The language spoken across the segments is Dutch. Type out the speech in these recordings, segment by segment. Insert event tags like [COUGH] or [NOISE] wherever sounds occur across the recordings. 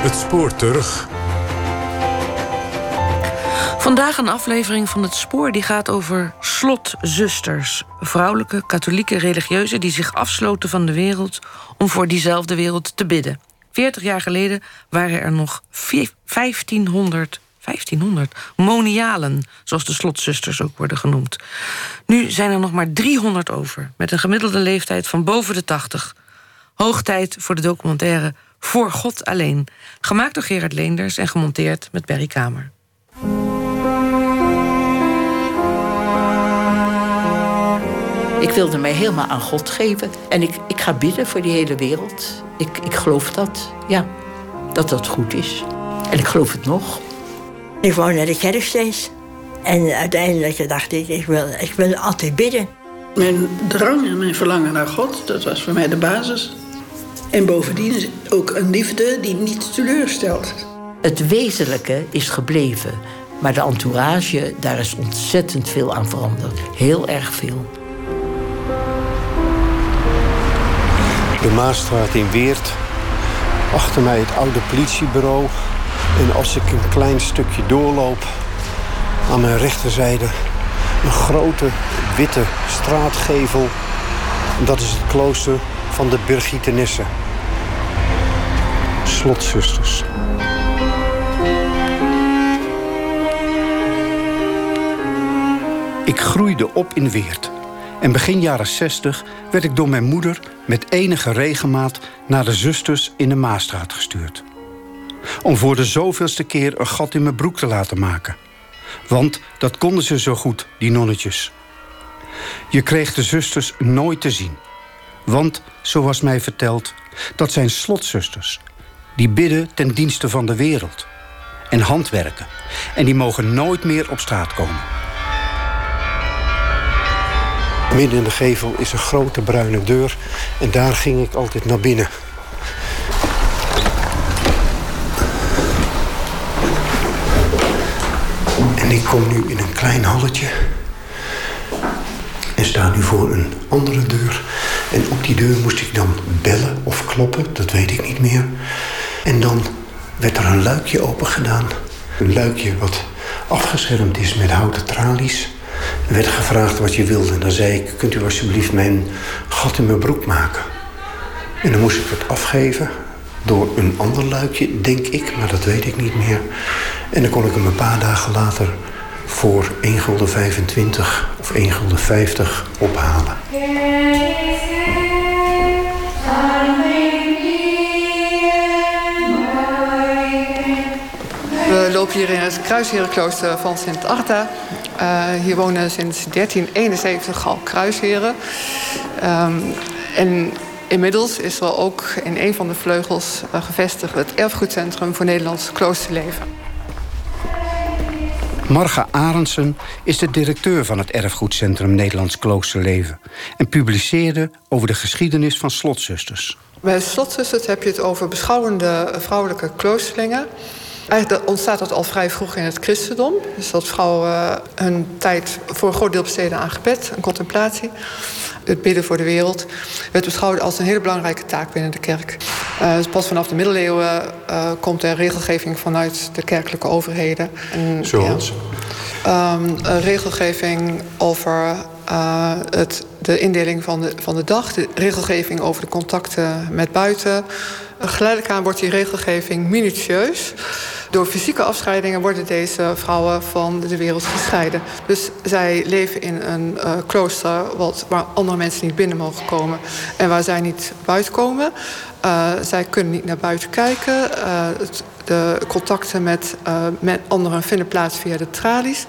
Het spoor terug. Vandaag een aflevering van Het Spoor die gaat over slotzusters. Vrouwelijke, katholieke religieuzen die zich afsloten van de wereld... om voor diezelfde wereld te bidden. 40 jaar geleden waren er nog 1500 1500 monialen, zoals de slotzusters ook worden genoemd. Nu zijn er nog maar 300 over, met een gemiddelde leeftijd van boven de 80. Hoog tijd voor de documentaire Voor God alleen, gemaakt door Gerard Leenders en gemonteerd met Berry Kamer. Ik wilde mij helemaal aan God geven. En ik, ik ga bidden voor die hele wereld. Ik, ik geloof dat, ja, dat dat goed is. En ik geloof het nog. Ik wou naar de kerk steeds. En uiteindelijk dacht ik, ik wil, ik wil altijd bidden. Mijn drang en mijn verlangen naar God, dat was voor mij de basis. En bovendien ook een liefde die niet teleurstelt. Het wezenlijke is gebleven. Maar de entourage, daar is ontzettend veel aan veranderd. Heel erg veel. De Maasstraat in Weert. Achter mij het oude politiebureau. En als ik een klein stukje doorloop, aan mijn rechterzijde een grote witte straatgevel. Dat is het klooster van de Birgitenessen. Slotzusters. Ik groeide op in Weert. En begin jaren 60 werd ik door mijn moeder met enige regelmaat naar de zusters in de Maastraat gestuurd. Om voor de zoveelste keer een gat in mijn broek te laten maken. Want dat konden ze zo goed, die nonnetjes. Je kreeg de zusters nooit te zien. Want, zoals mij verteld, dat zijn slotzusters. Die bidden ten dienste van de wereld. En handwerken. En die mogen nooit meer op straat komen. Midden in de gevel is een grote bruine deur. En daar ging ik altijd naar binnen. En ik kom nu in een klein halletje. En sta nu voor een andere deur. En op die deur moest ik dan bellen of kloppen, dat weet ik niet meer. En dan werd er een luikje open gedaan. Een luikje wat afgeschermd is met houten tralies. Er werd gevraagd wat je wilde. En dan zei ik, kunt u alsjeblieft mijn gat in mijn broek maken? En dan moest ik het afgeven door een ander luikje, denk ik, maar dat weet ik niet meer. En dan kon ik hem een paar dagen later voor 1,25 gulden of 1,50 gulden ophalen. Hier in het kruisherenklooster van Sint Arta. Uh, hier wonen sinds 1371 al kruisheren. Um, en inmiddels is er ook in een van de vleugels uh, gevestigd... het erfgoedcentrum voor Nederlands kloosterleven. Marga Arendsen is de directeur van het erfgoedcentrum Nederlands Kloosterleven... en publiceerde over de geschiedenis van slotzusters. Bij slotzusters heb je het over beschouwende vrouwelijke kloosterlingen... Eigenlijk ontstaat dat al vrij vroeg in het christendom. Dus dat vrouwen uh, hun tijd voor een groot deel besteden aan gebed en contemplatie. Het bidden voor de wereld werd beschouwd als een hele belangrijke taak binnen de kerk. Uh, dus pas vanaf de middeleeuwen uh, komt er regelgeving vanuit de kerkelijke overheden. En, Zoals? Ja, um, regelgeving over uh, het, de indeling van de, van de dag, de regelgeving over de contacten met buiten. Geleidelijk aan wordt die regelgeving minutieus. Door fysieke afscheidingen worden deze vrouwen van de wereld gescheiden. Dus zij leven in een uh, klooster wat, waar andere mensen niet binnen mogen komen. En waar zij niet buiten komen. Uh, zij kunnen niet naar buiten kijken. Het, de contacten met, met anderen vinden plaats via de tralies.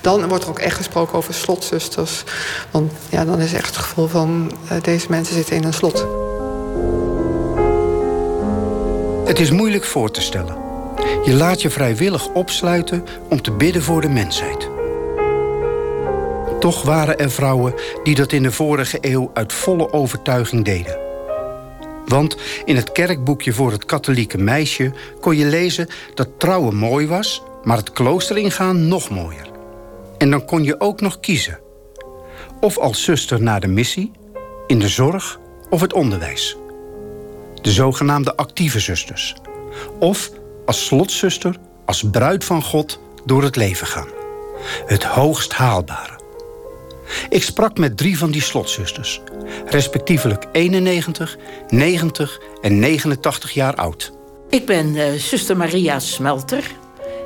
Dan wordt er ook echt gesproken over slotzusters. Want ja, dan is echt het gevoel van deze mensen zitten in een slot. Het is moeilijk voor te stellen. Je laat je vrijwillig opsluiten om te bidden voor de mensheid. Toch waren er vrouwen die dat in de vorige eeuw uit volle overtuiging deden. Want in het kerkboekje voor het katholieke meisje kon je lezen dat trouwen mooi was, maar het klooster ingaan nog mooier. En dan kon je ook nog kiezen. Of als zuster naar de missie, in de zorg of het onderwijs. De zogenaamde actieve zusters. Of als slotzuster, als bruid van God door het leven gaan. Het hoogst haalbare. Ik sprak met drie van die slotzusters, respectievelijk 91, 90 en 89 jaar oud. Ik ben uh, zuster Maria Smelter.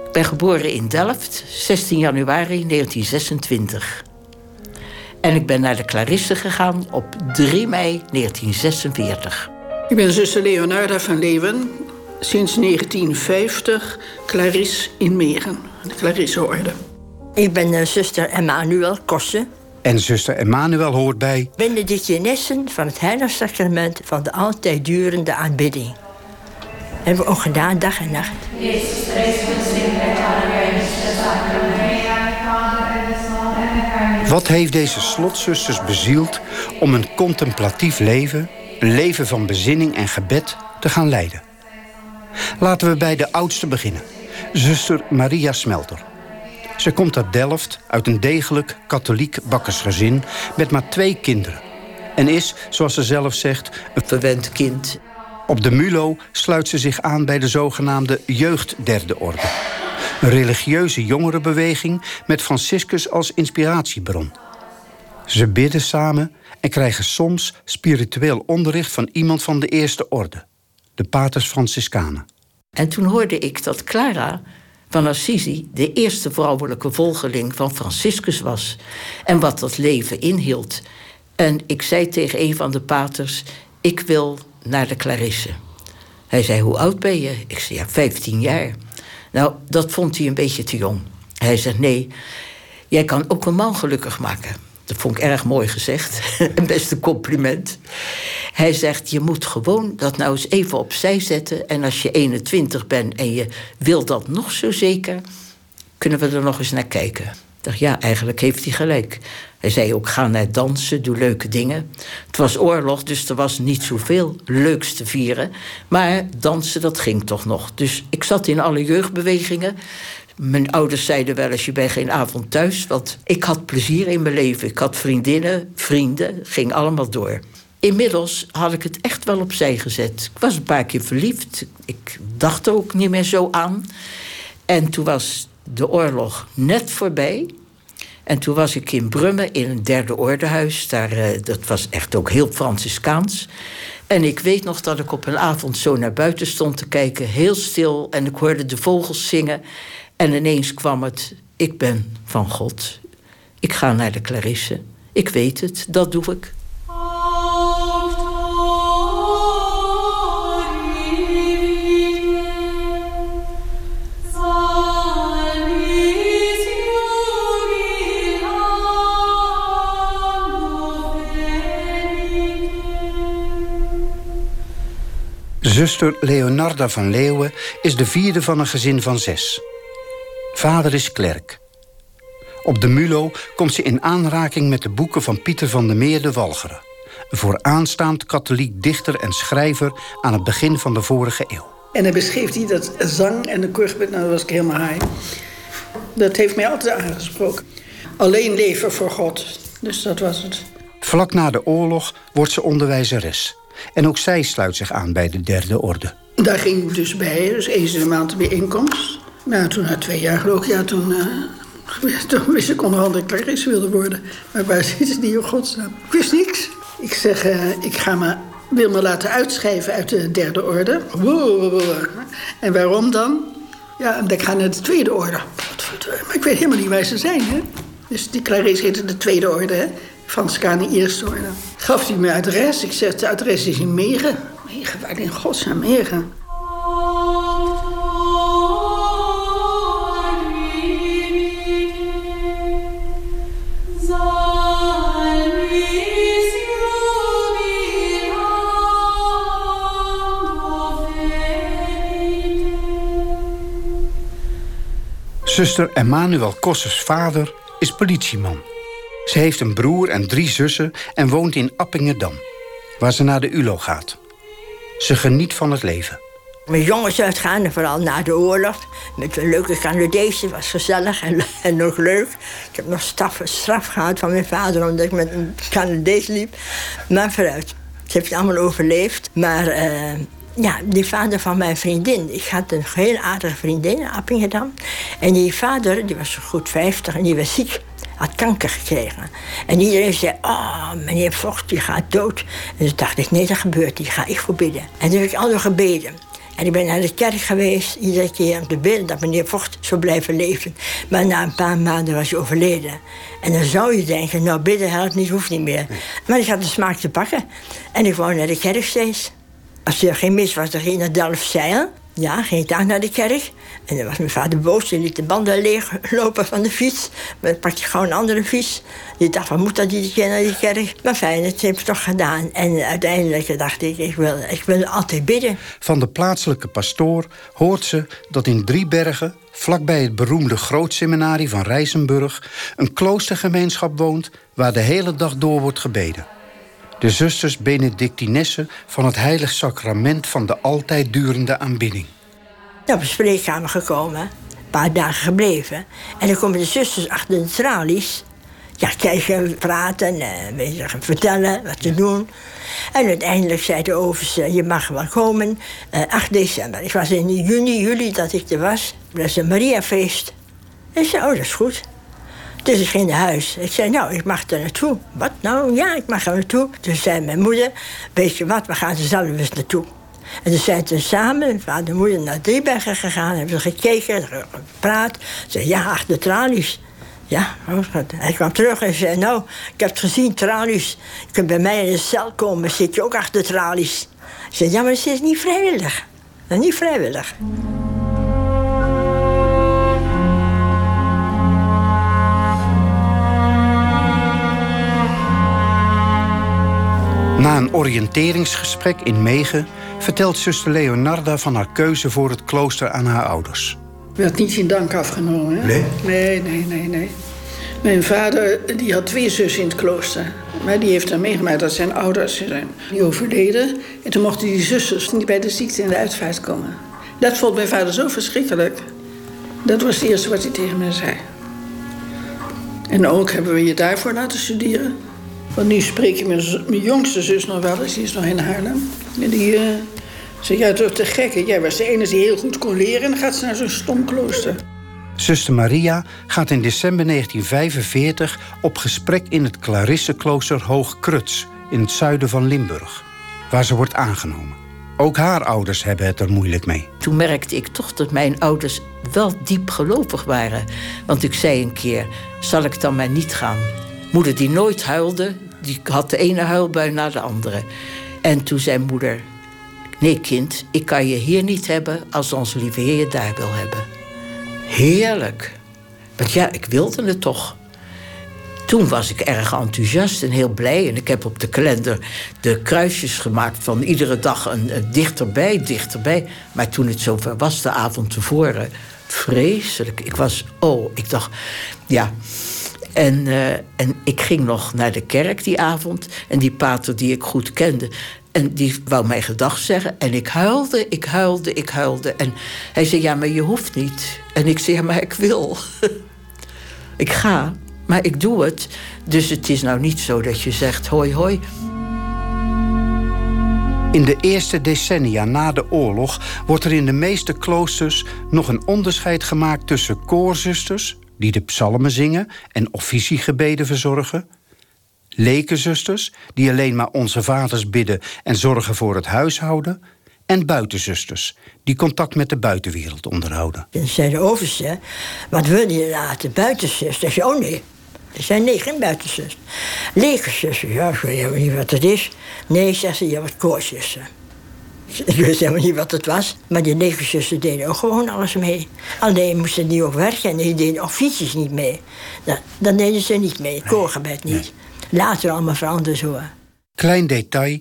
Ik ben geboren in Delft, 16 januari 1926. En ik ben naar de Clarisse gegaan op 3 mei 1946. Ik ben zuster Leonarda van Leeuwen, sinds 1950 Clarisse in Megen, de Clarisse-orde. Ik ben uh, zuster Emmanuel Kossen. En zuster Emmanuel hoort bij... Benedictinessen van het Heilige Sacrament van de altijd durende aanbidding. Hebben we ook gedaan, dag en nacht. Wat heeft deze slotzusters bezield om een contemplatief leven, een leven van bezinning en gebed, te gaan leiden? Laten we bij de oudste beginnen, zuster Maria Smelter. Ze komt uit Delft, uit een degelijk katholiek bakkersgezin... met maar twee kinderen. En is, zoals ze zelf zegt, een verwend kind. Op de MULO sluit ze zich aan bij de zogenaamde jeugdderde orde. Een religieuze jongerenbeweging met Franciscus als inspiratiebron. Ze bidden samen en krijgen soms spiritueel onderricht van iemand van de eerste orde, de paters Franciscanen. En toen hoorde ik dat Clara van Assisi de eerste vrouwelijke volgeling van Franciscus was en wat dat leven inhield. En ik zei tegen een van de paters: Ik wil naar de Clarisse. Hij zei: Hoe oud ben je? Ik zei: Ja, 15 jaar. Nou, dat vond hij een beetje te jong. Hij zegt: Nee, jij kan ook een man gelukkig maken. Dat vond ik erg mooi gezegd. [LAUGHS] een beste compliment. Hij zegt, je moet gewoon dat nou eens even opzij zetten. En als je 21 bent en je wil dat nog zo zeker... kunnen we er nog eens naar kijken. Ik dacht, ja, eigenlijk heeft hij gelijk. Hij zei ook, ga naar dansen, doe leuke dingen. Het was oorlog, dus er was niet zoveel leuks te vieren. Maar dansen, dat ging toch nog. Dus ik zat in alle jeugdbewegingen. Mijn ouders zeiden wel eens, je bent geen avond thuis. Want ik had plezier in mijn leven. Ik had vriendinnen, vrienden, ging allemaal door. Inmiddels had ik het echt wel opzij gezet. Ik was een paar keer verliefd. Ik dacht er ook niet meer zo aan. En toen was de oorlog net voorbij. En toen was ik in Brummen in een derde ordehuis. Daar, uh, dat was echt ook heel Franciscaans. En ik weet nog dat ik op een avond zo naar buiten stond te kijken, heel stil. En ik hoorde de vogels zingen. En ineens kwam het: Ik ben van God. Ik ga naar de Clarisse. Ik weet het, dat doe ik. Zuster Leonarda van Leeuwen is de vierde van een gezin van zes. Vader is klerk. Op de Mulo komt ze in aanraking met de boeken van Pieter van der Meer de Walcheren. Een vooraanstaand katholiek dichter en schrijver aan het begin van de vorige eeuw. En hij beschreef hij dat zang en de koorgebed, nou was ik helemaal high. Dat heeft mij altijd aangesproken. Alleen leven voor God, dus dat was het. Vlak na de oorlog wordt ze onderwijzeres. En ook zij sluit zich aan bij de derde orde. Daar ging ik dus bij, dus eens in de maand bijeenkomst. Nou, toen na twee jaar geloof ik, ja, toen, uh, toen wist ik onderhand dat ik wilde worden. Maar waar zit het niet op godsnaam? Ik wist niks. Ik zeg, uh, ik ga me, wil me laten uitschrijven uit de derde orde. En waarom dan? Ja, ik ga naar de tweede orde. Maar ik weet helemaal niet waar ze zijn, hè. Dus die clarisse heette de tweede orde, hè. Franciscanen eerste orde. Gaf hij mijn adres. Ik zeg, het adres is in Megen. Megen, waar in godsnaam Megen? Zuster Emmanuel Kossers vader is politieman. Ze heeft een broer en drie zussen en woont in Appingedam, waar ze naar de ULO gaat. Ze geniet van het leven. Met jongens uitgaan, vooral na de oorlog. Met een leuke Canadezen, was gezellig en, nog leuk. Ik heb nog straf, straf gehad van mijn vader omdat ik met een Canadees liep. Maar vooruit. Ze heeft het allemaal overleefd. Maar uh, ja, die vader van mijn vriendin. Ik had een heel aardige vriendin in Appingedam. En die vader, die was goed 50 en die was ziek. Had kanker gekregen. En iedereen zei, oh, meneer Vocht, die gaat dood. En toen dacht ik, nee, dat gebeurt niet. Ga ik voor bidden. En toen heb ik altijd gebeden. En ik ben naar de kerk geweest, iedere keer om te bidden dat meneer Vocht zou blijven leven. Maar na een paar maanden was hij overleden. En dan zou je denken, nou bidden helpt niet, hoeft niet meer. Maar ik had de smaak te pakken. En ik wou naar de kerk steeds. Als er geen mis was, dan ging naar Delft-Zeil. Ja, ging ik daar naar de kerk. En dan was mijn vader boos. Die liet de banden leeglopen van de fiets. Maar dan pakte hij gewoon een andere fiets. Die dacht, wat moet dat iedere keer naar die kerk? Maar fijn, het heeft toch gedaan. En uiteindelijk dacht ik, ik wil, ik wil altijd bidden. Van de plaatselijke pastoor hoort ze dat in Driebergen... vlakbij het beroemde grootseminarie van Rijzenburg... een kloostergemeenschap woont waar de hele dag door wordt gebeden de zusters Benedictinessen van het heilig sacrament van de altijd durende aanbidding. Heb een spreekkamer gekomen, een paar dagen gebleven. En dan komen de zusters achter de tralies. Ja, kijken, praten, eh, vertellen wat te doen. En uiteindelijk zei de overste, je mag wel komen, eh, 8 december. Ik was in juni, juli dat ik er was. Dat is een Mariafeest. En ik zei, oh, dat is goed. Ik ging naar huis. Ik zei, nou, ik mag er naartoe. Wat nou? Ja, ik mag er naartoe. Toen zei mijn moeder, weet je wat, we gaan er zelf eens naartoe. En toen zijn ze samen, vader en moeder, naar Driebergen gegaan. Hebben ze gekeken, gepraat. Ze zei, ja, achter tralies. Ja, hij kwam terug en zei, nou, ik heb het gezien, tralies. Je kunt bij mij in de cel komen, zit je ook achter tralies. Ik zei, ja, maar het is niet vrijwillig. Dat is niet vrijwillig. Na een oriënteringsgesprek in Megen vertelt zuster Leonarda van haar keuze voor het klooster aan haar ouders. Werd niet in dank afgenomen. Hè? Nee? Nee, nee, nee, nee. Mijn vader die had twee zussen in het klooster. Maar die heeft dan meegemaakt dat zijn ouders zijn die overleden. En toen mochten die zusters niet bij de ziekte in de uitvaart komen. Dat vond mijn vader zo verschrikkelijk. Dat was het eerste wat hij tegen mij zei. En ook hebben we je daarvoor laten studeren. Want nu spreek je met mijn jongste zus nog wel eens, die is nog in Haarlem. En die uh, zei, ja, toch te gek. Jij was de enige die heel goed kon leren en dan gaat ze naar zo'n stom klooster. Zuster Maria gaat in december 1945 op gesprek in het Clarisseklooster Hoog Kruts in het zuiden van Limburg, waar ze wordt aangenomen. Ook haar ouders hebben het er moeilijk mee. Toen merkte ik toch dat mijn ouders wel diep gelovig waren. Want ik zei een keer, zal ik dan maar niet gaan? Moeder die nooit huilde, die had de ene huilbui na de andere. En toen zei moeder: Nee, kind, ik kan je hier niet hebben als onze lieve Heer je daar wil hebben. Heerlijk. Want ja, ik wilde het toch. Toen was ik erg enthousiast en heel blij. En ik heb op de kalender de kruisjes gemaakt van iedere dag een, dichterbij, dichterbij. Maar toen het zover was, de avond tevoren, vreselijk. Ik was, oh, ik dacht, ja. En, uh, en ik ging nog naar de kerk die avond. En die pater die ik goed kende. En die wou mij gedag zeggen. En ik huilde, ik huilde, ik huilde. En hij zei, ja, maar je hoeft niet. En ik zei, ja, maar ik wil. [LAUGHS] ik ga, maar ik doe het. Dus het is nou niet zo dat je zegt, hoi, hoi. In de eerste decennia na de oorlog wordt er in de meeste kloosters nog een onderscheid gemaakt tussen koorzusters, die de psalmen zingen en officiegebeden verzorgen. Lekenzusters, die alleen maar onze vaders bidden en zorgen voor het huishouden. En buitenzusters, die contact met de buitenwereld onderhouden. Dan zei de overste, wat wil je laten? Buitenzusters? Oh nee, er zijn nee, geen buitenzusters. Lekenzusters, ja, ik weet niet wat het is. Nee, zegt ze, je wordt koorzuster. Ik wist helemaal niet wat het was. Maar die negerzussen deden ook gewoon alles mee. Alleen moesten die ook werken en die deden officies niet mee. Dat, dan deden ze niet mee, het koorgebed niet. Later allemaal veranderd zo. Klein detail,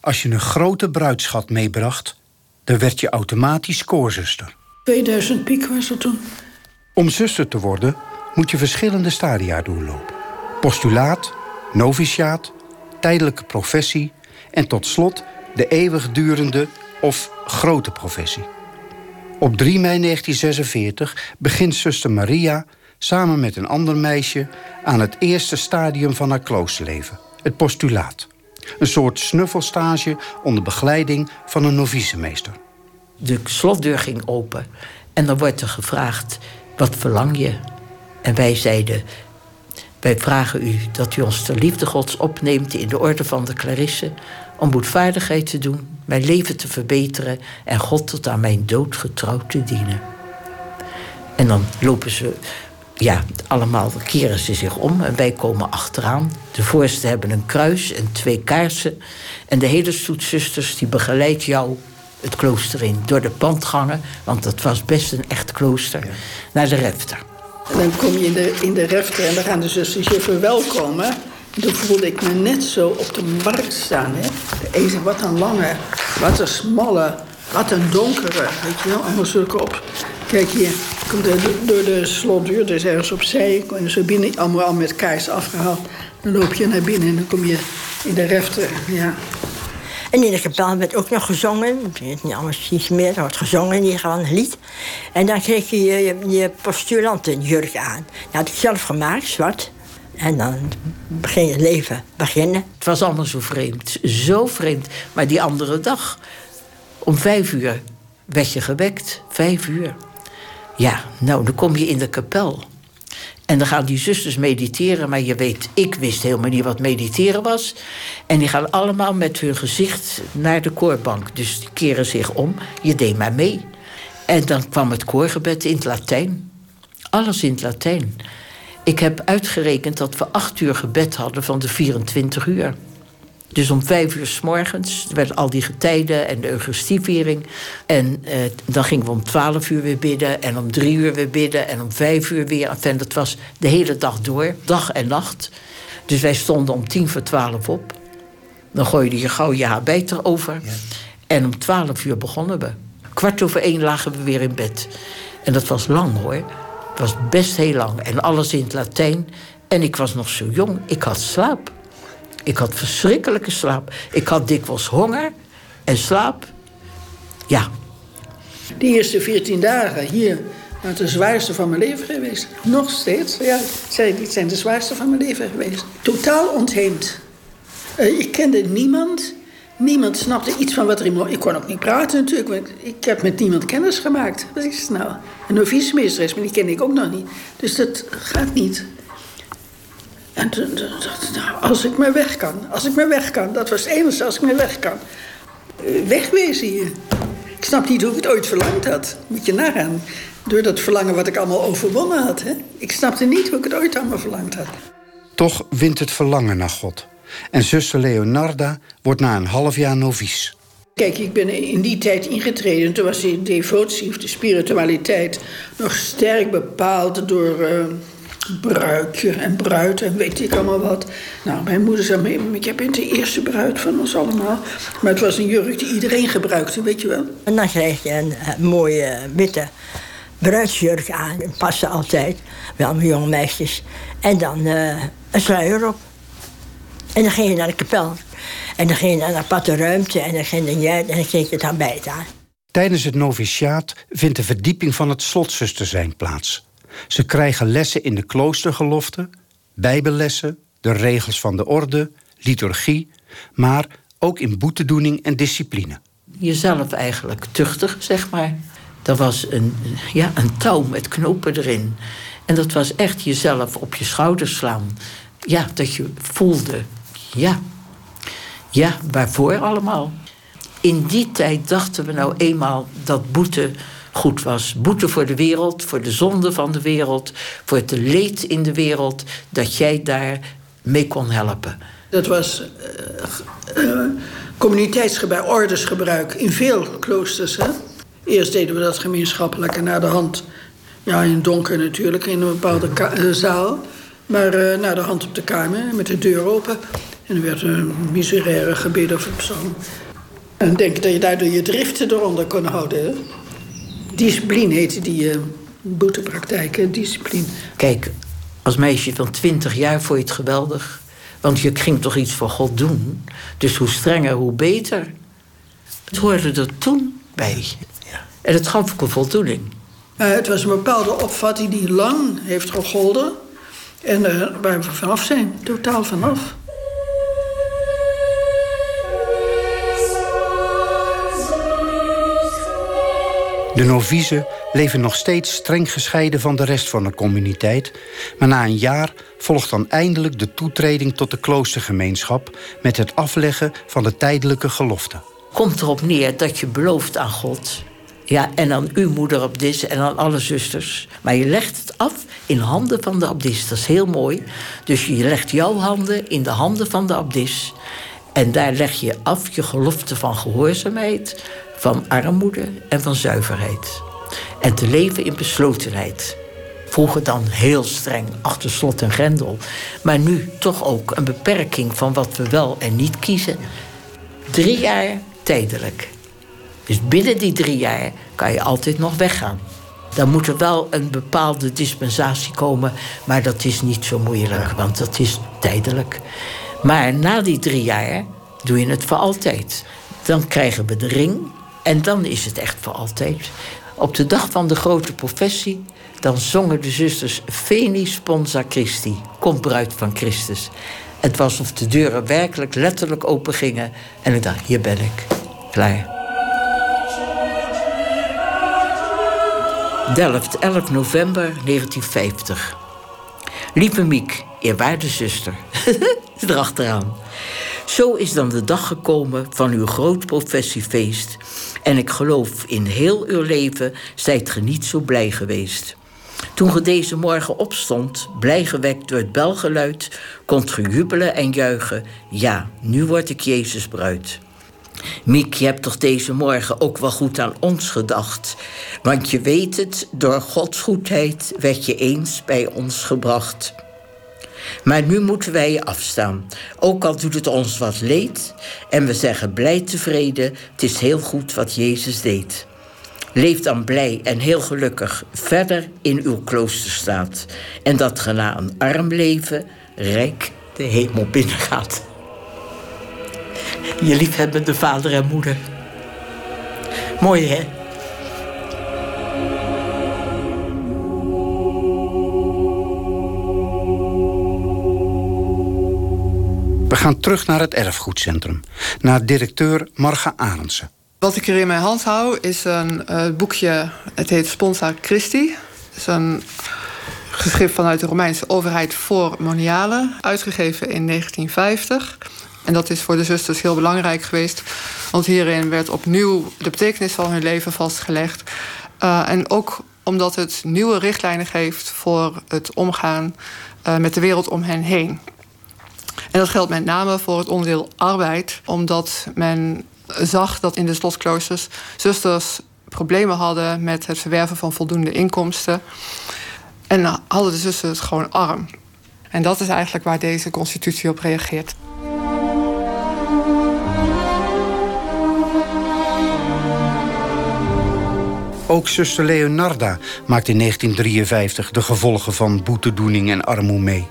als je een grote bruidschat meebracht... dan werd je automatisch koorzuster. 2000 piek was het toen. Om zuster te worden moet je verschillende stadia doorlopen. Postulaat, noviciaat, tijdelijke professie... en tot slot de eeuwigdurende of grote professie. Op 3 mei 1946 begint zuster Maria samen met een ander meisje aan het eerste stadium van haar kloosterleven, het postulaat. Een soort snuffelstage onder begeleiding van een novicemeester. De slotdeur ging open en dan wordt er gevraagd: wat verlang je? En wij zeiden: wij vragen u dat u ons ter liefde Gods opneemt in de orde van de Clarisse, om boetvaardigheid te doen, mijn leven te verbeteren en God tot aan mijn dood getrouw te dienen. En dan lopen ze, ja, allemaal keren ze zich om en wij komen achteraan. De voorsten hebben een kruis en twee kaarsen. En de hele stoet zusters die begeleidt jou het klooster in, door de pandgangen, want dat was best een echt klooster, naar de refter. En dan kom je in de, in de refter en dan gaan de zusters je verwelkomen. En toen voelde ik me net zo op de markt staan. Hè? De wat een lange, wat een smalle, wat een donkere. Weet je wel, allemaal zulke op. Kijk hier, komt door de slotdeur, dus ergens opzij. Je zo binnen, allemaal met kaars afgehaald. Dan loop je naar binnen en dan kom je in de refter. Ja. En in de kapel werd ook nog gezongen. Ik weet niet alles iets meer. Er wordt gezongen in ieder geval een lied. En dan kreeg je je, je postulantenjurk aan. Dat had ik zelf gemaakt, zwart. En dan begin je leven beginnen. Het was allemaal zo vreemd. Zo vreemd. Maar die andere dag, om vijf uur, werd je gewekt. Vijf uur. Ja, nou, dan kom je in de kapel. En dan gaan die zusters mediteren, maar je weet, ik wist helemaal niet wat mediteren was. En die gaan allemaal met hun gezicht naar de koorbank. Dus die keren zich om. Je deed maar mee. En dan kwam het koorgebed in het Latijn. Alles in het Latijn. Ik heb uitgerekend dat we acht uur gebed hadden van de 24 uur. Dus om vijf uur s morgens werden al die getijden en de Eucharistieviering. En eh, dan gingen we om twaalf uur weer bidden. En om drie uur weer bidden. En om vijf uur weer. En dat was de hele dag door. Dag en nacht. Dus wij stonden om tien voor twaalf op. Dan gooide je gauw je habit erover. Ja. En om twaalf uur begonnen we. Kwart over één lagen we weer in bed. En dat was lang hoor. Was best heel lang. En alles in het Latijn. En ik was nog zo jong. Ik had slaap. Ik had verschrikkelijke slaap. Ik had dikwijls honger en slaap. Ja. De eerste veertien dagen hier waren de zwaarste van mijn leven geweest. Nog steeds. Ja, dit zijn de zwaarste van mijn leven geweest. Totaal ontheemd. Uh, ik kende niemand. Niemand snapte iets van wat er in Ik kon ook niet praten natuurlijk. Want ik heb met niemand kennis gemaakt. Wat is het nou? Een novicemeesteres, maar die kende ik ook nog niet. Dus dat gaat niet. En toen dacht ik, nou, als ik maar weg kan. Als ik maar weg kan. Dat was het enige, als ik maar weg kan. Wegwezen hier. Ik snap niet hoe ik het ooit verlangd had. Moet je nagaan. Door dat verlangen wat ik allemaal overwonnen had. Hè? Ik snapte niet hoe ik het ooit allemaal verlangd had. Toch wint het verlangen naar God. En zuster Leonarda wordt na een half jaar novice. Kijk, ik ben in die tijd ingetreden. Toen was de devotie of de spiritualiteit nog sterk bepaald door... Uh, bruikje en bruid en weet ik allemaal wat. Nou, mijn moeder zei, ik bent de eerste bruid van ons allemaal. Maar het was een jurk die iedereen gebruikte, weet je wel. En dan kreeg je een uh, mooie witte bruidsjurk aan. Dat paste altijd, wel mijn jonge meisjes. En dan uh, een sluier op. En dan ging je naar de kapel. En dan ging je naar een aparte ruimte en dan ging je en dan kreeg je het aan. Tijdens het noviciaat vindt de verdieping van het slotzuster zijn plaats. Ze krijgen lessen in de kloostergeloften, bijbellessen, de regels van de orde, liturgie, maar ook in boetedoening en discipline. Jezelf eigenlijk tuchtig, zeg maar. Er was een, ja, een touw met knopen erin. En dat was echt jezelf op je schouders slaan. Ja, dat je voelde, ja, ja, waarvoor allemaal? In die tijd dachten we nou eenmaal dat boete goed was. Boete voor de wereld, voor de zonde van de wereld, voor het leed in de wereld, dat jij daar mee kon helpen. Dat was uh, uh, communiteitsgebruik, ordesgebruik in veel kloosters. Hè? Eerst deden we dat gemeenschappelijk en naar de hand, ja, in het donker natuurlijk, in een bepaalde uh, zaal. Maar naar de hand op de kamer met de deur open. En er werd een miseraire gebeden of psalm. En denk dat je daardoor je driften eronder kon houden. Discipline heette die uh, boetepraktijk, discipline. Kijk, als meisje van 20 jaar vond je het geweldig. Want je ging toch iets voor God doen. Dus hoe strenger, hoe beter. Het hoorde er toen bij. Ja. En het gaf ook een voldoening. Uh, het was een bepaalde opvatting die lang heeft gegolden. En uh, waar we vanaf zijn, totaal vanaf. De novicen leven nog steeds streng gescheiden van de rest van de communiteit, maar na een jaar volgt dan eindelijk de toetreding tot de kloostergemeenschap met het afleggen van de tijdelijke gelofte. Komt erop neer dat je belooft aan God. Ja, en aan uw moeder abdis en aan alle zusters. Maar je legt het af in handen van de abdis. Dat is heel mooi. Dus je legt jouw handen in de handen van de abdis. En daar leg je af je gelofte van gehoorzaamheid, van armoede en van zuiverheid. En te leven in beslotenheid. Vroeger dan heel streng, achter slot en grendel. Maar nu toch ook een beperking van wat we wel en niet kiezen. Drie jaar tijdelijk. Dus binnen die drie jaar kan je altijd nog weggaan. Dan moet er wel een bepaalde dispensatie komen, maar dat is niet zo moeilijk, want dat is tijdelijk. Maar na die drie jaar doe je het voor altijd. Dan krijgen we de ring en dan is het echt voor altijd. Op de dag van de grote professie, dan zongen de zusters Veni Sponsa Christi, Kom bruid van Christus. Het was of de deuren werkelijk letterlijk open gingen en ik dacht, hier ben ik, klaar. Delft, 11 november 1950. Lieve Miek, eerwaarde zuster. [LAUGHS] Erachteraan. Zo is dan de dag gekomen van uw groot professiefeest. En ik geloof in heel uw leven zijt ge niet zo blij geweest. Toen ge deze morgen opstond, blij gewekt door het belgeluid, kon ge jubelen en juichen. Ja, nu word ik Jezus bruid. Miek, je hebt toch deze morgen ook wel goed aan ons gedacht. Want je weet het, door Gods goedheid werd je eens bij ons gebracht. Maar nu moeten wij je afstaan. Ook al doet het ons wat leed. En we zeggen blij tevreden, het is heel goed wat Jezus deed. Leef dan blij en heel gelukkig verder in uw kloosterstaat. En dat ge na een arm leven rijk de hemel binnengaat. Je liefhebbende vader en moeder. Mooi hè? We gaan terug naar het erfgoedcentrum, naar directeur Marga Arendsen. Wat ik hier in mijn hand hou is een uh, boekje, het heet Sponsa Christi. Het is een geschrift vanuit de Romeinse overheid voor monialen, uitgegeven in 1950. En dat is voor de zusters heel belangrijk geweest, want hierin werd opnieuw de betekenis van hun leven vastgelegd. Uh, en ook omdat het nieuwe richtlijnen geeft voor het omgaan uh, met de wereld om hen heen. En dat geldt met name voor het onderdeel arbeid, omdat men zag dat in de slotkloosters zusters problemen hadden met het verwerven van voldoende inkomsten. En hadden de zusters gewoon arm. En dat is eigenlijk waar deze constitutie op reageert. Ook zuster Leonarda maakt in 1953 de gevolgen van boetedoening en armoede mee.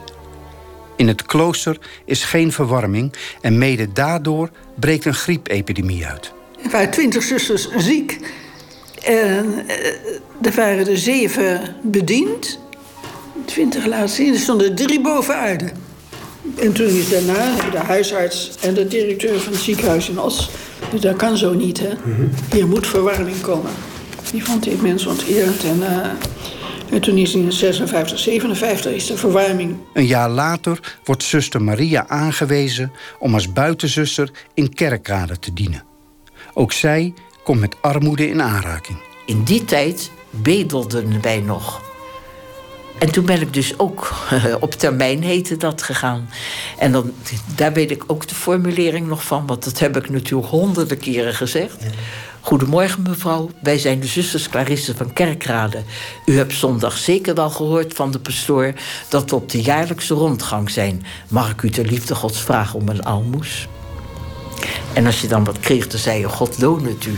In het klooster is geen verwarming en mede daardoor breekt een griepepidemie uit. Er waren twintig zusters ziek. En eh, er waren er zeven bediend. Twintig laat zien, er stonden drie boven aarde. En toen is daarna de huisarts en de directeur van het ziekenhuis in Os... Dus dat kan zo niet, hè. Hier moet verwarming komen. Die vond die mensen onteerd en... Uh, en toen is in 56, 57 is de verwarming. Een jaar later wordt zuster Maria aangewezen om als buitenzuster in Kerkrade te dienen. Ook zij komt met armoede in aanraking. In die tijd bedelden wij nog. En toen ben ik dus ook [LAUGHS] op termijn heette dat gegaan. En dan, daar weet ik ook de formulering nog van, want dat heb ik natuurlijk honderden keren gezegd. Goedemorgen mevrouw, wij zijn de zusters Clarisse van Kerkrade. U hebt zondag zeker wel gehoord van de pastoor dat we op de jaarlijkse rondgang zijn. Mag ik u ter liefde gods vragen om een almoes? En als je dan wat kreeg, dan zei je, God loon het u.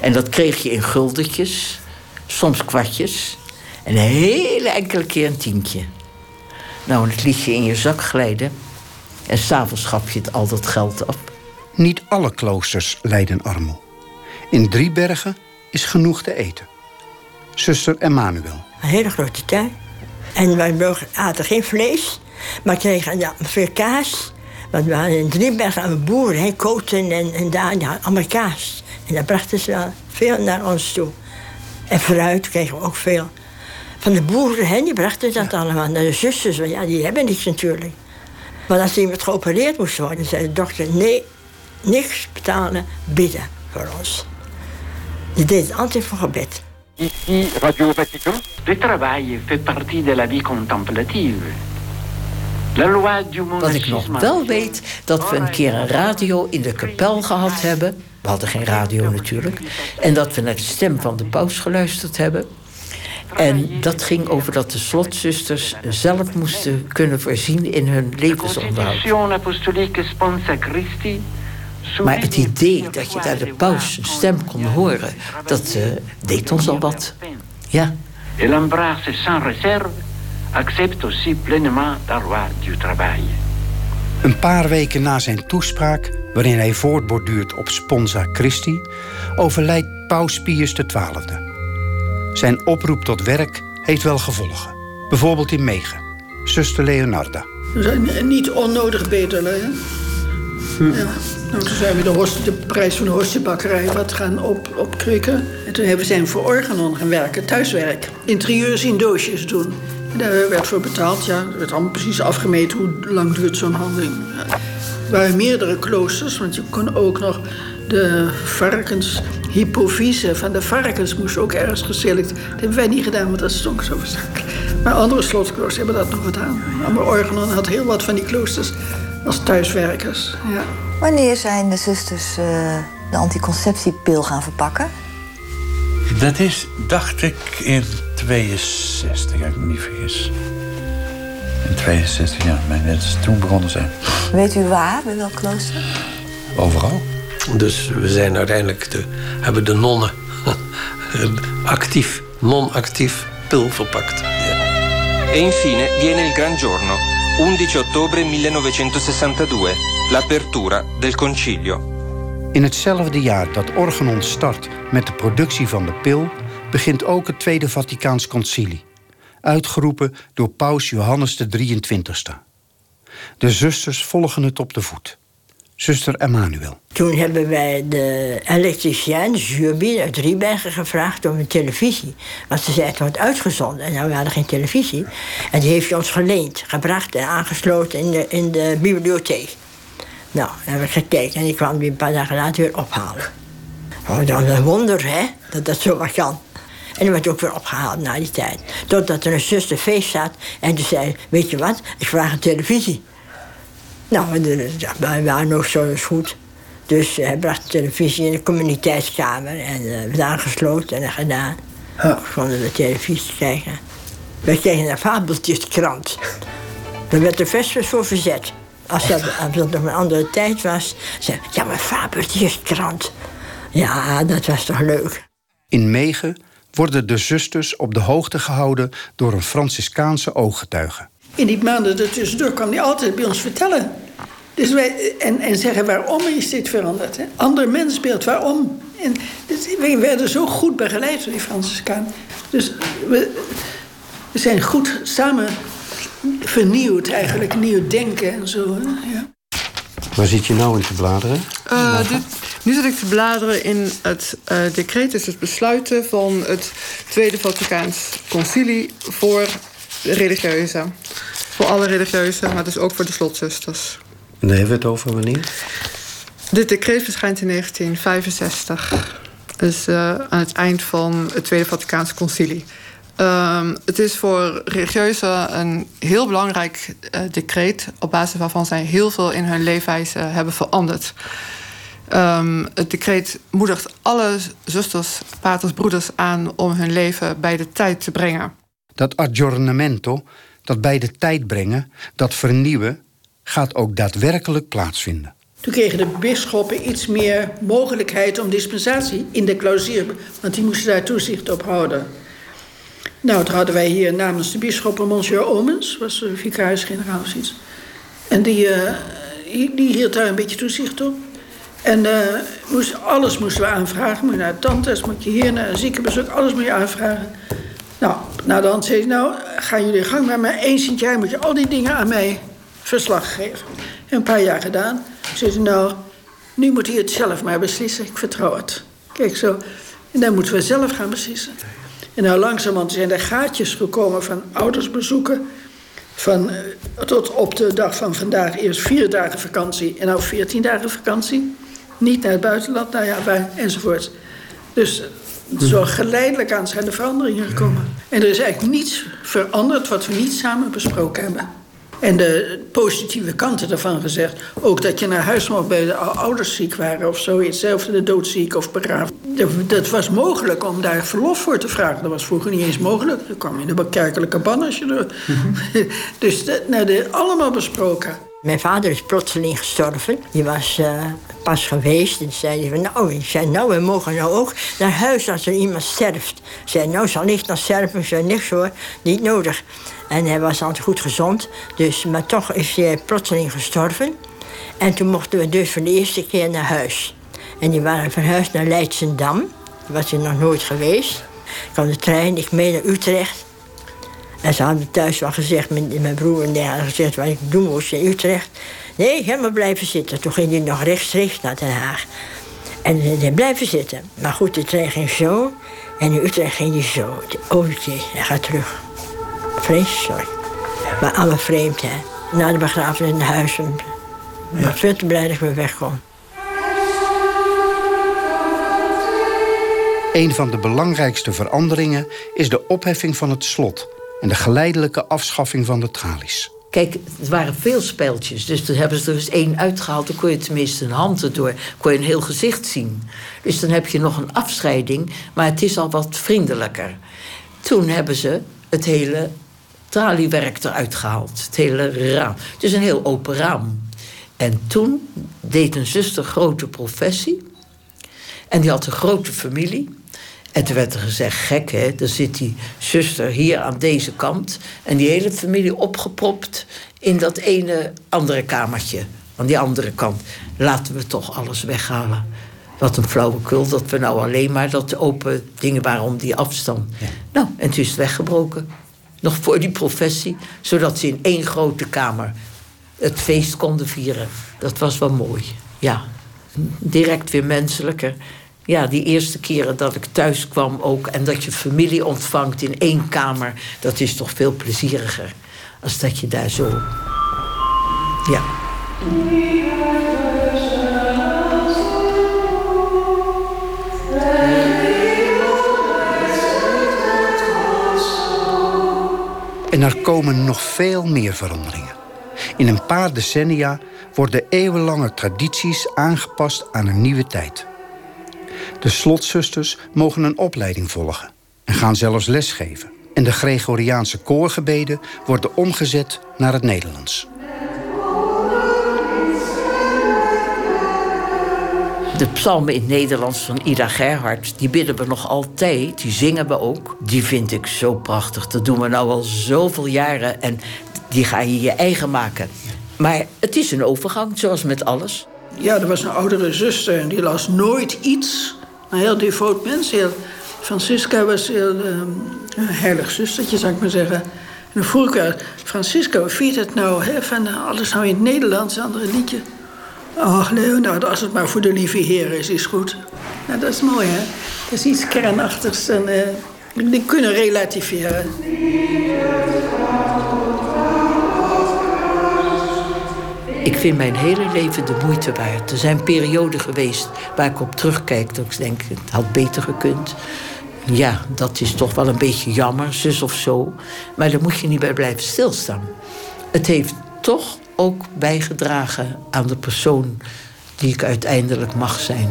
En dat kreeg je in guldetjes, soms kwartjes... en een hele enkele keer een tientje. Nou, het liet je in je zak glijden... en s'avonds gaf je het al dat geld op. Niet alle kloosters lijden armoede. In Driebergen is genoeg te eten. Zuster Emmanuel. Een hele grote tuin. En wij aten geen vlees, maar kregen ja, veel kaas. Want we hadden in Driebergen een boeren, he, koten en, en daar, ja, allemaal kaas. En dat brachten ze wel veel naar ons toe. En fruit kregen we ook veel. Van de boeren, hè, die brachten dat allemaal naar de zusters. Want ja, die hebben niks natuurlijk. Maar als iemand geopereerd moest worden, zei de dokter... nee, niks betalen, bidden voor ons. Die deed het altijd voor gebed. Ici, Radio Vatican. Le travail fait partie de la vie contemplative. La loi du Wat ik nog wel weet, dat we een keer een radio in de kapel gehad hebben. We hadden geen radio natuurlijk. En dat we naar de stem van de paus geluisterd hebben. En dat ging over dat de slotzusters zelf moesten kunnen voorzien in hun levensonderhoud. Maar het idee dat je daar de paus stem kon horen, dat uh, deed ons al wat. Ja. Et l'embrasse sans réserve accepte aussi pleinement la loi du travail. Een paar weken na zijn toespraak, waarin hij voortborduurt op Sponsa Christi, overlijdt Paus Pius XII. Zijn oproep tot werk heeft wel gevolgen. Bijvoorbeeld in Megen, zuster Leonarda. We zijn niet onnodig beter, hè? Ja. Nou, toen zijn we de, prijs van de hostjebakkerij wat gaan op, opkrikken. En toen hebben we zijn voor Organon gaan werken, thuiswerk. Interieurs in doosjes doen. Daar werd voor betaald, ja. Er werd allemaal precies afgemeten hoe lang duurt zo'n handeling. Er waren meerdere kloosters, want je kon ook nog de varkens, hypofyse van de varkens moest ook ergens geselecteerd. Dat hebben wij niet gedaan, want dat stonk zo verschrikkelijk. Maar andere slotkloosters hebben dat nog gedaan. Maar Organon had heel wat van die kloosters als thuiswerkers. Ja. Wanneer zijn de zusters uh, de anticonceptiepil gaan verpakken? Dat is, dacht ik, in 62, als ik me niet vergis. In 62, ja. Dat is toen begonnen zijn. Weet u waar, bij welk klooster? Overal. Dus we zijn uiteindelijk de, hebben de nonnen [LAUGHS] actief, non-actief pil verpakt. Ja. E infine viene il gran giorno, 11 ottobre 1962, l'apertura del concilio. In hetzelfde jaar dat Organon start met de productie van de pil, begint ook het Tweede Vaticaans Concilie, uitgeroepen door Paus Johannes de 23ste. De zusters volgen het op de voet. Zuster Emmanuel. Toen hebben wij de elektricien, Jurbin uit Riebergen, gevraagd om een televisie. Want ze zei het wordt uitgezonden en nou, we hadden geen televisie. En die heeft ons geleend, gebracht en aangesloten in de, in de bibliotheek. Nou, hebben we gekeken en die kwam die een paar dagen later weer ophalen. Oh, dan een wonder, hè, dat dat zo wat kan. En die werd ook weer opgehaald na die tijd. Totdat er een zuster feest zat en die zei... weet je wat, ik vraag een televisie. Nou, wij waren nog zo goed. Dus hij bracht de televisie in de communiteitskamer. En uh, werd aangesloten en gedaan. Ja. Konden de televisie kijken. Wij kregen een fabeltjeskrant. Daar werd de vespers voor verzet. Als dat, als dat nog een andere tijd was, zei ja, maar fabeltjeskrant. Ja, dat was toch leuk. In Megen worden de zusters op de hoogte gehouden door een Franciscaanse ooggetuige. In die maanden ertussendoor kwam hij altijd bij ons vertellen. Dus wij, en, en zeggen waarom is dit veranderd? Hè? Ander mensbeeld, waarom? En dus, we werden zo goed begeleid door die Franciscaan. Dus we, we zijn goed samen vernieuwd eigenlijk, nieuw denken en zo. Hè? Ja. Waar zit je nou in te bladeren? Uh, dit, nu zit ik te bladeren in het uh, decreet, dus het besluiten van het Tweede Vaticaans Concilie voor religieuze. Voor alle religieuze, maar dus ook voor de slotzusters. En daar hebben we het over wanneer? Dit decreet verschijnt in 1965. Dus uh, aan het eind van het Tweede Vaticaanse Concilie. Um, het is voor religieuzen een heel belangrijk uh, decreet... op basis waarvan zij heel veel in hun leefwijze hebben veranderd. Um, het decreet moedigt alle zusters, paters, broeders aan... om hun leven bij de tijd te brengen. Dat aggiornamento, dat bij de tijd brengen, dat vernieuwen... gaat ook daadwerkelijk plaatsvinden. Toen kregen de bisschoppen iets meer mogelijkheid om dispensatie in de clausuur... want die moesten daar toezicht op houden... Nou, toen hadden wij hier namens de bisschop Monsieur Omens, was de vicaris-generaal of. En die, uh, die hield daar een beetje toezicht op. En uh, moest, alles moesten we aanvragen. Moet je naar tantes, moet je hier naar een ziekenbezoek, alles moet je aanvragen. Nou, nou dan zei hij, nou, gaan jullie gang maar, maar eens in jaar moet je al die dingen aan mij verslag geven. En een paar jaar gedaan. Zei hij, nou, nu moet hij het zelf maar beslissen. Ik vertrouw het. Kijk zo. En dan moeten we zelf gaan beslissen. En nou langzamerhand zijn er gaatjes gekomen van oudersbezoeken. Van, eh, tot op de dag van vandaag eerst vier dagen vakantie en nou veertien dagen vakantie. Niet naar het buitenland, nou ja, enzovoort. Dus zo geleidelijk aan zijn de veranderingen gekomen. En er is eigenlijk niets veranderd wat we niet samen besproken hebben. En de positieve kanten daarvan gezegd. Ook dat je naar huis mocht bij de ouders ziek waren of zoiets. Zelf de doodziek of begraafd. Dat was mogelijk om daar verlof voor te vragen. Dat was vroeger niet eens mogelijk. Dan kwam in de kerkelijke ban als je er... [LAUGHS] dus dat nou, allemaal besproken. Mijn vader is plotseling gestorven. Die was uh, pas geweest. En zei van, nou, ik zei, nou, we mogen nou ook naar huis als er iemand sterft. Ik zei, nou, zal niet naar sterven. Ik zei, niks hoor, niet nodig. En hij was altijd goed gezond. Dus, maar toch is hij plotseling gestorven. En toen mochten we dus voor de eerste keer naar huis. En die waren verhuisd naar Leidsendam. Daar was hij nog nooit geweest. Ik kwam de trein, ik mee naar Utrecht. En ze hadden thuis wel gezegd, mijn, mijn broer en die gezegd wat ik doen moest in Utrecht. Nee, helemaal blijven zitten. Toen ging hij nog rechtstreeks naar Den Haag. En hij blijven zitten. Maar goed, de trein ging zo. En in Utrecht ging hij zo. Oh jee, hij gaat terug. Vreselijk. Maar allemaal vreemd, hè. Na de begrafenis naar huis. Maar veel te blij dat ik weer wegkom. Een van de belangrijkste veranderingen is de opheffing van het slot en de geleidelijke afschaffing van de tralies. Kijk, het waren veel speltjes. Dus toen hebben ze er eens één uitgehaald. Dan kon je tenminste een hand erdoor. kon je een heel gezicht zien. Dus dan heb je nog een afscheiding. Maar het is al wat vriendelijker. Toen hebben ze het hele traliewerk eruit gehaald. Het hele raam. Het is een heel open raam. En toen deed een zuster grote professie. En die had een grote familie. En toen werd er gezegd, gek hè, dan zit die zuster hier aan deze kant... en die hele familie opgepropt in dat ene andere kamertje. Aan die andere kant. Laten we toch alles weghalen. Wat een flauwekul dat we nou alleen maar dat open dingen waren om die afstand. Nou, en toen is het weggebroken. Nog voor die professie. Zodat ze in één grote kamer het feest konden vieren. Dat was wel mooi, ja. Direct weer menselijker ja, die eerste keren dat ik thuis kwam ook... en dat je familie ontvangt in één kamer... dat is toch veel plezieriger. Als dat je daar zo... Ja. En er komen nog veel meer veranderingen. In een paar decennia worden eeuwenlange tradities aangepast aan een nieuwe tijd. De slotzusters mogen een opleiding volgen en gaan zelfs lesgeven. En de Gregoriaanse koorgebeden worden omgezet naar het Nederlands. De psalmen in het Nederlands van Ida Gerhard, die bidden we nog altijd. Die zingen we ook. Die vind ik zo prachtig. Dat doen we nou al zoveel jaren. En die ga je je eigen maken. Maar het is een overgang, zoals met alles. Ja, er was een oudere zuster en die las nooit iets een heel devoot mens. Francisca was heel, um, een heilig zustertje, zou ik maar zeggen. En dan vroeg ik haar, Francisca, hoe viert het nou? Hè? Van eh, alles nou in het Nederlands, een andere liedje. Ach, Leo, nou, als het maar voor de lieve Heer is, is goed. Nou, dat is mooi, hè? Dat is iets kernachtigs en uh, die kunnen relativeren. Ik vind mijn hele leven de moeite waard. Er zijn perioden geweest waar ik op terugkijk dat ik denk, het had beter gekund. Ja, dat is toch wel een beetje jammer, zus of zo. Maar daar moet je niet bij blijven stilstaan. Het heeft toch ook bijgedragen aan de persoon die ik uiteindelijk mag zijn.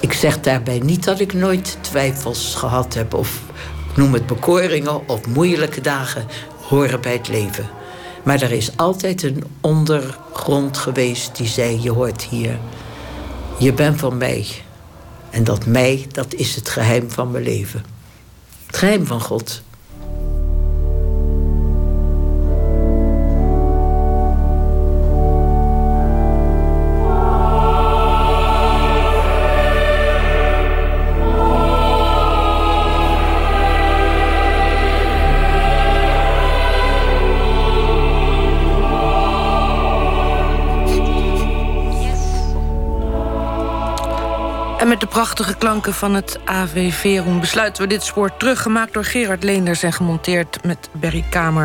Ik zeg daarbij niet dat ik nooit twijfels gehad heb of noem het bekoringen of moeilijke dagen horen bij het leven. Maar er is altijd een ondergrond geweest die zei: Je hoort hier. Je bent van mij. En dat mij, dat is het geheim van mijn leven. Het geheim van God. En met de prachtige klanken van het AV Verum besluiten we dit spoor teruggemaakt door Gerard Leenders en gemonteerd met Berry Kamer.